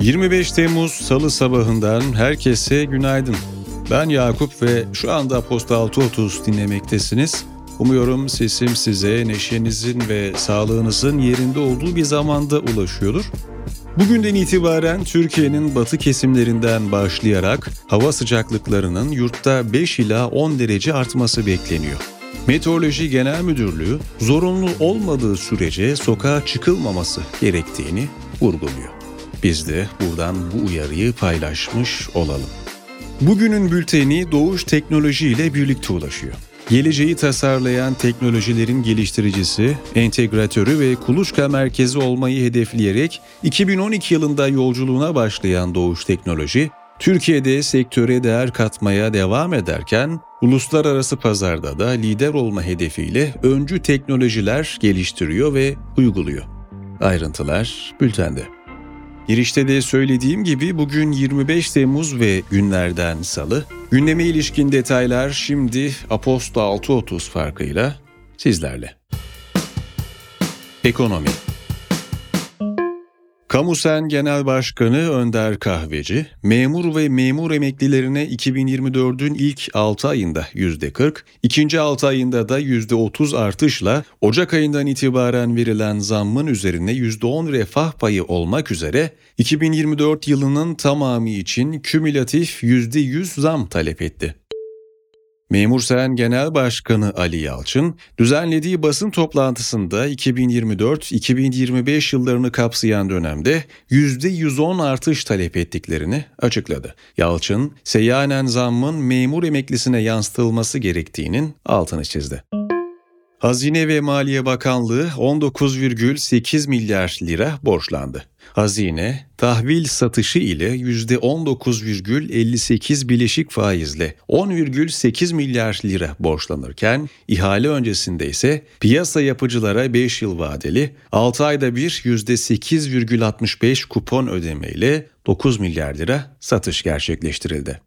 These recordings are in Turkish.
...25 Temmuz Salı sabahından herkese günaydın. Ben Yakup ve şu anda Posta 6.30 dinlemektesiniz. Umuyorum sesim size neşenizin ve sağlığınızın yerinde olduğu bir zamanda ulaşıyordur. Bugünden itibaren Türkiye'nin batı kesimlerinden başlayarak hava sıcaklıklarının yurtta 5 ila 10 derece artması bekleniyor. Meteoroloji Genel Müdürlüğü zorunlu olmadığı sürece sokağa çıkılmaması gerektiğini vurguluyor. Biz de buradan bu uyarıyı paylaşmış olalım. Bugünün bülteni Doğuş Teknoloji ile birlikte ulaşıyor. Geleceği tasarlayan teknolojilerin geliştiricisi, entegratörü ve kuluçka merkezi olmayı hedefleyerek 2012 yılında yolculuğuna başlayan Doğuş Teknoloji, Türkiye'de sektöre değer katmaya devam ederken uluslararası pazarda da lider olma hedefiyle öncü teknolojiler geliştiriyor ve uyguluyor. Ayrıntılar bültende. Girişte de söylediğim gibi bugün 25 Temmuz ve günlerden salı. Gündeme ilişkin detaylar şimdi Aposto 6.30 farkıyla sizlerle. Ekonomi Kamusen Genel Başkanı Önder Kahveci, memur ve memur emeklilerine 2024'ün ilk 6 ayında %40, ikinci 6 ayında da %30 artışla Ocak ayından itibaren verilen zammın üzerine %10 refah payı olmak üzere 2024 yılının tamamı için kümülatif %100 zam talep etti. Memursen Genel Başkanı Ali Yalçın, düzenlediği basın toplantısında 2024-2025 yıllarını kapsayan dönemde %110 artış talep ettiklerini açıkladı. Yalçın, seyyanen zammın memur emeklisine yansıtılması gerektiğinin altını çizdi. Hazine ve Maliye Bakanlığı 19,8 milyar lira borçlandı. Hazine, tahvil satışı ile %19,58 bileşik faizle 10,8 milyar lira borçlanırken, ihale öncesinde ise piyasa yapıcılara 5 yıl vadeli, 6 ayda bir %8,65 kupon ödemeyle 9 milyar lira satış gerçekleştirildi.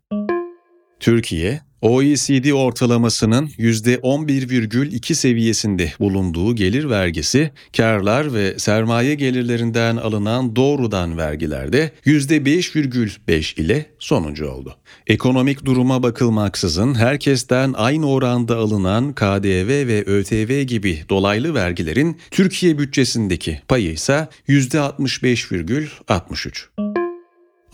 Türkiye, OECD ortalamasının %11,2 seviyesinde bulunduğu gelir vergisi, karlar ve sermaye gelirlerinden alınan doğrudan vergilerde %5,5 ile sonuncu oldu. Ekonomik duruma bakılmaksızın herkesten aynı oranda alınan KDV ve ÖTV gibi dolaylı vergilerin Türkiye bütçesindeki payı ise %65,63.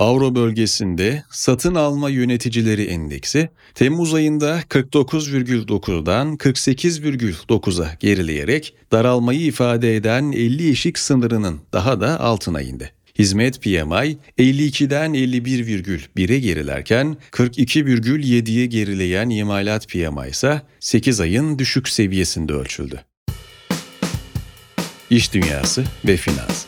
Avro bölgesinde satın alma yöneticileri endeksi Temmuz ayında 49,9'dan 48,9'a gerileyerek daralmayı ifade eden 50 eşik sınırının daha da altına indi. Hizmet PMI 52'den 51,1'e gerilerken 42,7'ye gerileyen imalat PMI ise 8 ayın düşük seviyesinde ölçüldü. İş Dünyası ve Finans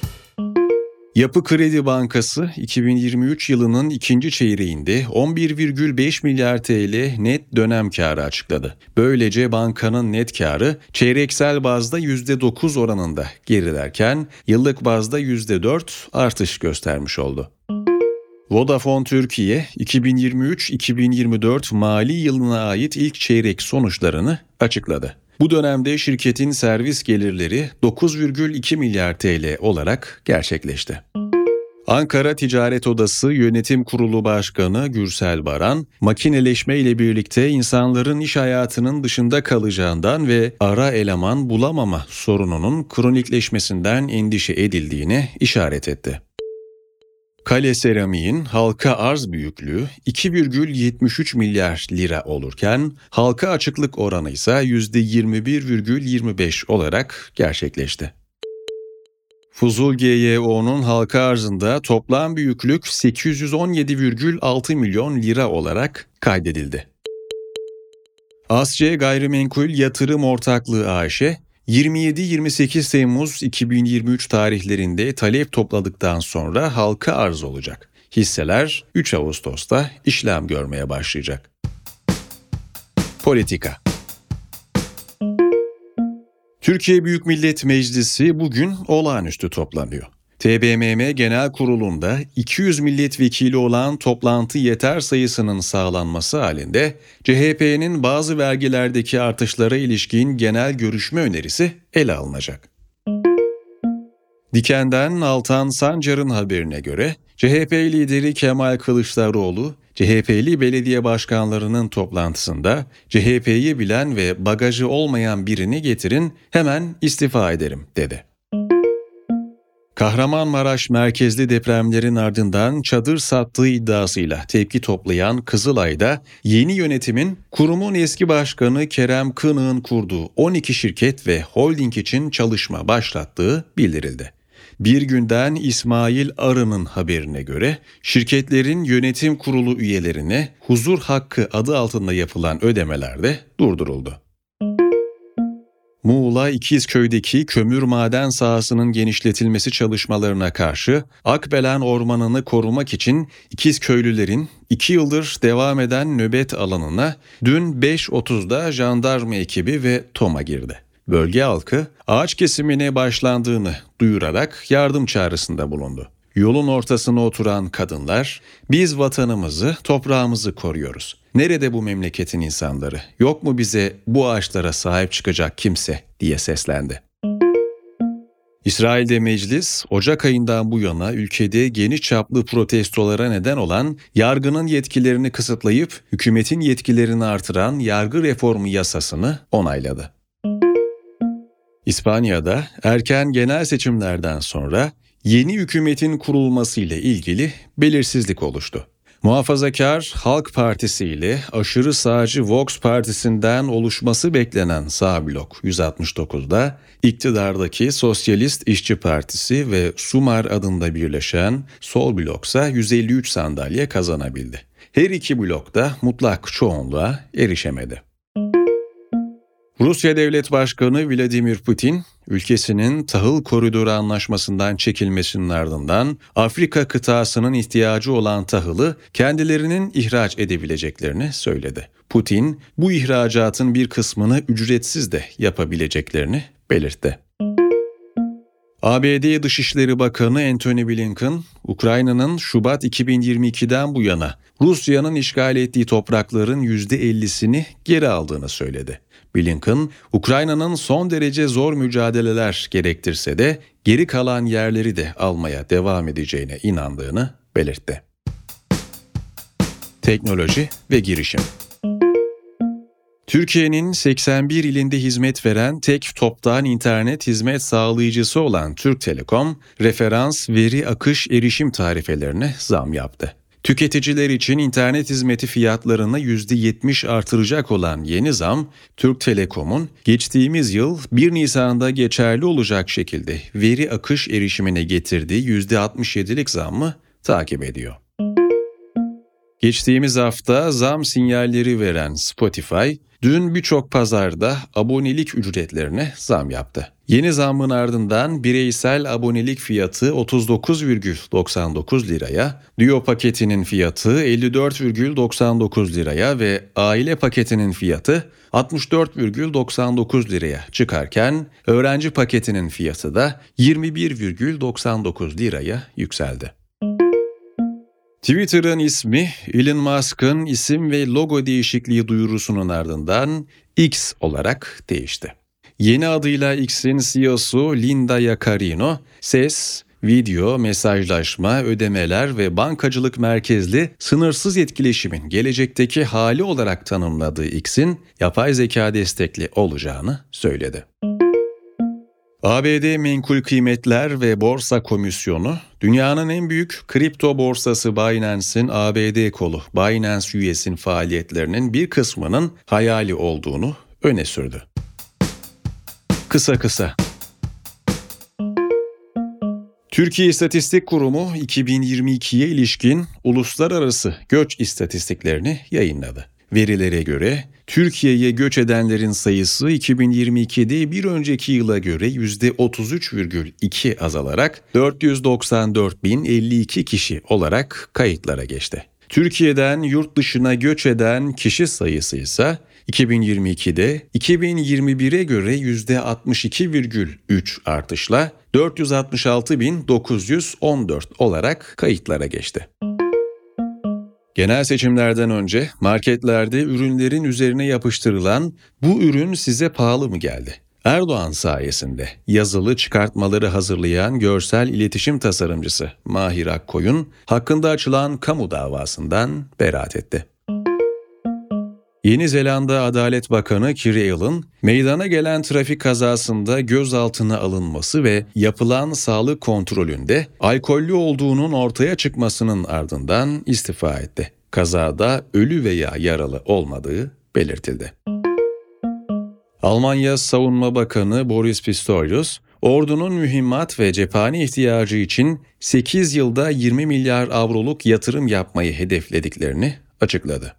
Yapı Kredi Bankası 2023 yılının ikinci çeyreğinde 11,5 milyar TL net dönem karı açıkladı. Böylece bankanın net karı çeyreksel bazda %9 oranında gerilerken yıllık bazda %4 artış göstermiş oldu. Vodafone Türkiye 2023-2024 mali yılına ait ilk çeyrek sonuçlarını açıkladı. Bu dönemde şirketin servis gelirleri 9,2 milyar TL olarak gerçekleşti. Ankara Ticaret Odası Yönetim Kurulu Başkanı Gürsel Baran, makineleşme ile birlikte insanların iş hayatının dışında kalacağından ve ara eleman bulamama sorununun kronikleşmesinden endişe edildiğine işaret etti. Kale Seramik'in halka arz büyüklüğü 2,73 milyar lira olurken halka açıklık oranı ise %21,25 olarak gerçekleşti. Fuzul GYO'nun halka arzında toplam büyüklük 817,6 milyon lira olarak kaydedildi. Asya Gayrimenkul Yatırım Ortaklığı AŞ, 27-28 Temmuz 2023 tarihlerinde talep topladıktan sonra halka arz olacak. Hisseler 3 Ağustos'ta işlem görmeye başlayacak. Politika Türkiye Büyük Millet Meclisi bugün olağanüstü toplanıyor. TBMM Genel Kurulu'nda 200 milletvekili olan toplantı yeter sayısının sağlanması halinde CHP'nin bazı vergilerdeki artışlara ilişkin genel görüşme önerisi ele alınacak. Diken'den Altan Sancar'ın haberine göre CHP lideri Kemal Kılıçdaroğlu, CHP'li belediye başkanlarının toplantısında CHP'yi bilen ve bagajı olmayan birini getirin hemen istifa ederim dedi. Kahramanmaraş merkezli depremlerin ardından çadır sattığı iddiasıyla tepki toplayan Kızılay'da yeni yönetimin kurumun eski başkanı Kerem Kınık'ın kurduğu 12 şirket ve holding için çalışma başlattığı bildirildi. Bir günden İsmail Arı'nın haberine göre şirketlerin yönetim kurulu üyelerine huzur hakkı adı altında yapılan ödemelerde durduruldu. Muğla İkizköy'deki kömür maden sahasının genişletilmesi çalışmalarına karşı Akbelen Ormanı'nı korumak için İkizköylülerin 2 yıldır devam eden nöbet alanına dün 5.30'da jandarma ekibi ve TOM'a girdi. Bölge halkı ağaç kesimine başlandığını duyurarak yardım çağrısında bulundu. Yolun ortasına oturan kadınlar, biz vatanımızı, toprağımızı koruyoruz. Nerede bu memleketin insanları? Yok mu bize bu ağaçlara sahip çıkacak kimse diye seslendi. İsrail'de meclis, Ocak ayından bu yana ülkede geniş çaplı protestolara neden olan yargının yetkilerini kısıtlayıp hükümetin yetkilerini artıran yargı reformu yasasını onayladı. İspanya'da erken genel seçimlerden sonra yeni hükümetin kurulması ile ilgili belirsizlik oluştu. Muhafazakar Halk Partisi ile aşırı sağcı Vox Partisi'nden oluşması beklenen sağ blok 169'da iktidardaki Sosyalist İşçi Partisi ve Sumar adında birleşen sol bloksa 153 sandalye kazanabildi. Her iki blok da mutlak çoğunluğa erişemedi. Rusya Devlet Başkanı Vladimir Putin, ülkesinin tahıl koridoru anlaşmasından çekilmesinin ardından Afrika kıtasının ihtiyacı olan tahılı kendilerinin ihraç edebileceklerini söyledi. Putin, bu ihracatın bir kısmını ücretsiz de yapabileceklerini belirtti. ABD Dışişleri Bakanı Antony Blinken, Ukrayna'nın Şubat 2022'den bu yana Rusya'nın işgal ettiği toprakların %50'sini geri aldığını söyledi. Blinken, Ukrayna'nın son derece zor mücadeleler gerektirse de geri kalan yerleri de almaya devam edeceğine inandığını belirtti. Teknoloji ve girişim Türkiye'nin 81 ilinde hizmet veren tek toptan internet hizmet sağlayıcısı olan Türk Telekom, referans veri akış erişim tarifelerine zam yaptı. Tüketiciler için internet hizmeti fiyatlarını %70 artıracak olan yeni zam, Türk Telekom'un geçtiğimiz yıl 1 Nisan'da geçerli olacak şekilde veri akış erişimine getirdiği %67'lik zammı takip ediyor. Geçtiğimiz hafta zam sinyalleri veren Spotify, dün birçok pazarda abonelik ücretlerine zam yaptı. Yeni zammın ardından bireysel abonelik fiyatı 39,99 liraya, Duo paketinin fiyatı 54,99 liraya ve aile paketinin fiyatı 64,99 liraya çıkarken öğrenci paketinin fiyatı da 21,99 liraya yükseldi. Twitter'ın ismi Elon Musk'ın isim ve logo değişikliği duyurusunun ardından X olarak değişti. Yeni adıyla X'in CEO'su Linda Yaccarino, ses, video, mesajlaşma, ödemeler ve bankacılık merkezli sınırsız etkileşimin gelecekteki hali olarak tanımladığı X'in yapay zeka destekli olacağını söyledi. ABD Menkul Kıymetler ve Borsa Komisyonu, dünyanın en büyük kripto borsası Binance'in ABD kolu Binance US'in faaliyetlerinin bir kısmının hayali olduğunu öne sürdü. Kısa kısa. Türkiye İstatistik Kurumu 2022'ye ilişkin uluslararası göç istatistiklerini yayınladı. Verilere göre Türkiye'ye göç edenlerin sayısı 2022'de bir önceki yıla göre %33,2 azalarak 494.052 kişi olarak kayıtlara geçti. Türkiye'den yurt dışına göç eden kişi sayısı ise 2022'de 2021'e göre %62,3 artışla 466.914 olarak kayıtlara geçti. Genel seçimlerden önce marketlerde ürünlerin üzerine yapıştırılan bu ürün size pahalı mı geldi? Erdoğan sayesinde yazılı çıkartmaları hazırlayan görsel iletişim tasarımcısı Mahir Akkoyun hakkında açılan kamu davasından beraat etti. Yeni Zelanda Adalet Bakanı Kiri meydana gelen trafik kazasında gözaltına alınması ve yapılan sağlık kontrolünde alkollü olduğunun ortaya çıkmasının ardından istifa etti. Kazada ölü veya yaralı olmadığı belirtildi. Almanya Savunma Bakanı Boris Pistorius, ordunun mühimmat ve cephane ihtiyacı için 8 yılda 20 milyar avroluk yatırım yapmayı hedeflediklerini açıkladı.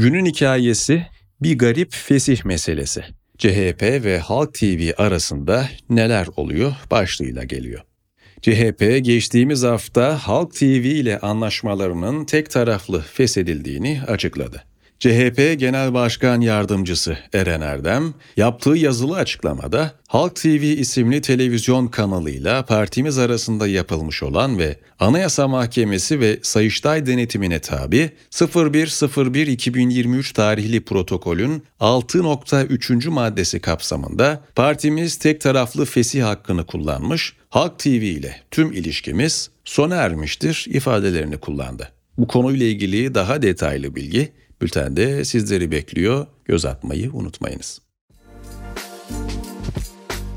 Günün hikayesi bir garip fesih meselesi. CHP ve Halk TV arasında neler oluyor başlığıyla geliyor. CHP geçtiğimiz hafta Halk TV ile anlaşmalarının tek taraflı feshedildiğini açıkladı. CHP Genel Başkan Yardımcısı Eren Erdem yaptığı yazılı açıklamada Halk TV isimli televizyon kanalıyla partimiz arasında yapılmış olan ve Anayasa Mahkemesi ve Sayıştay denetimine tabi 01.01.2023 tarihli protokolün 6.3. maddesi kapsamında partimiz tek taraflı fesih hakkını kullanmış, Halk TV ile tüm ilişkimiz sona ermiştir ifadelerini kullandı. Bu konuyla ilgili daha detaylı bilgi Bültende sizleri bekliyor. Göz atmayı unutmayınız.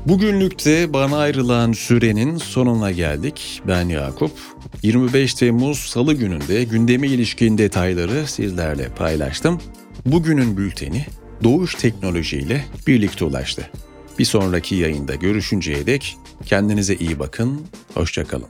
Bugünlükte bana ayrılan sürenin sonuna geldik. Ben Yakup. 25 Temmuz Salı gününde gündeme ilişkin detayları sizlerle paylaştım. Bugünün bülteni Doğuş Teknoloji ile birlikte ulaştı. Bir sonraki yayında görüşünceye dek kendinize iyi bakın, hoşçakalın.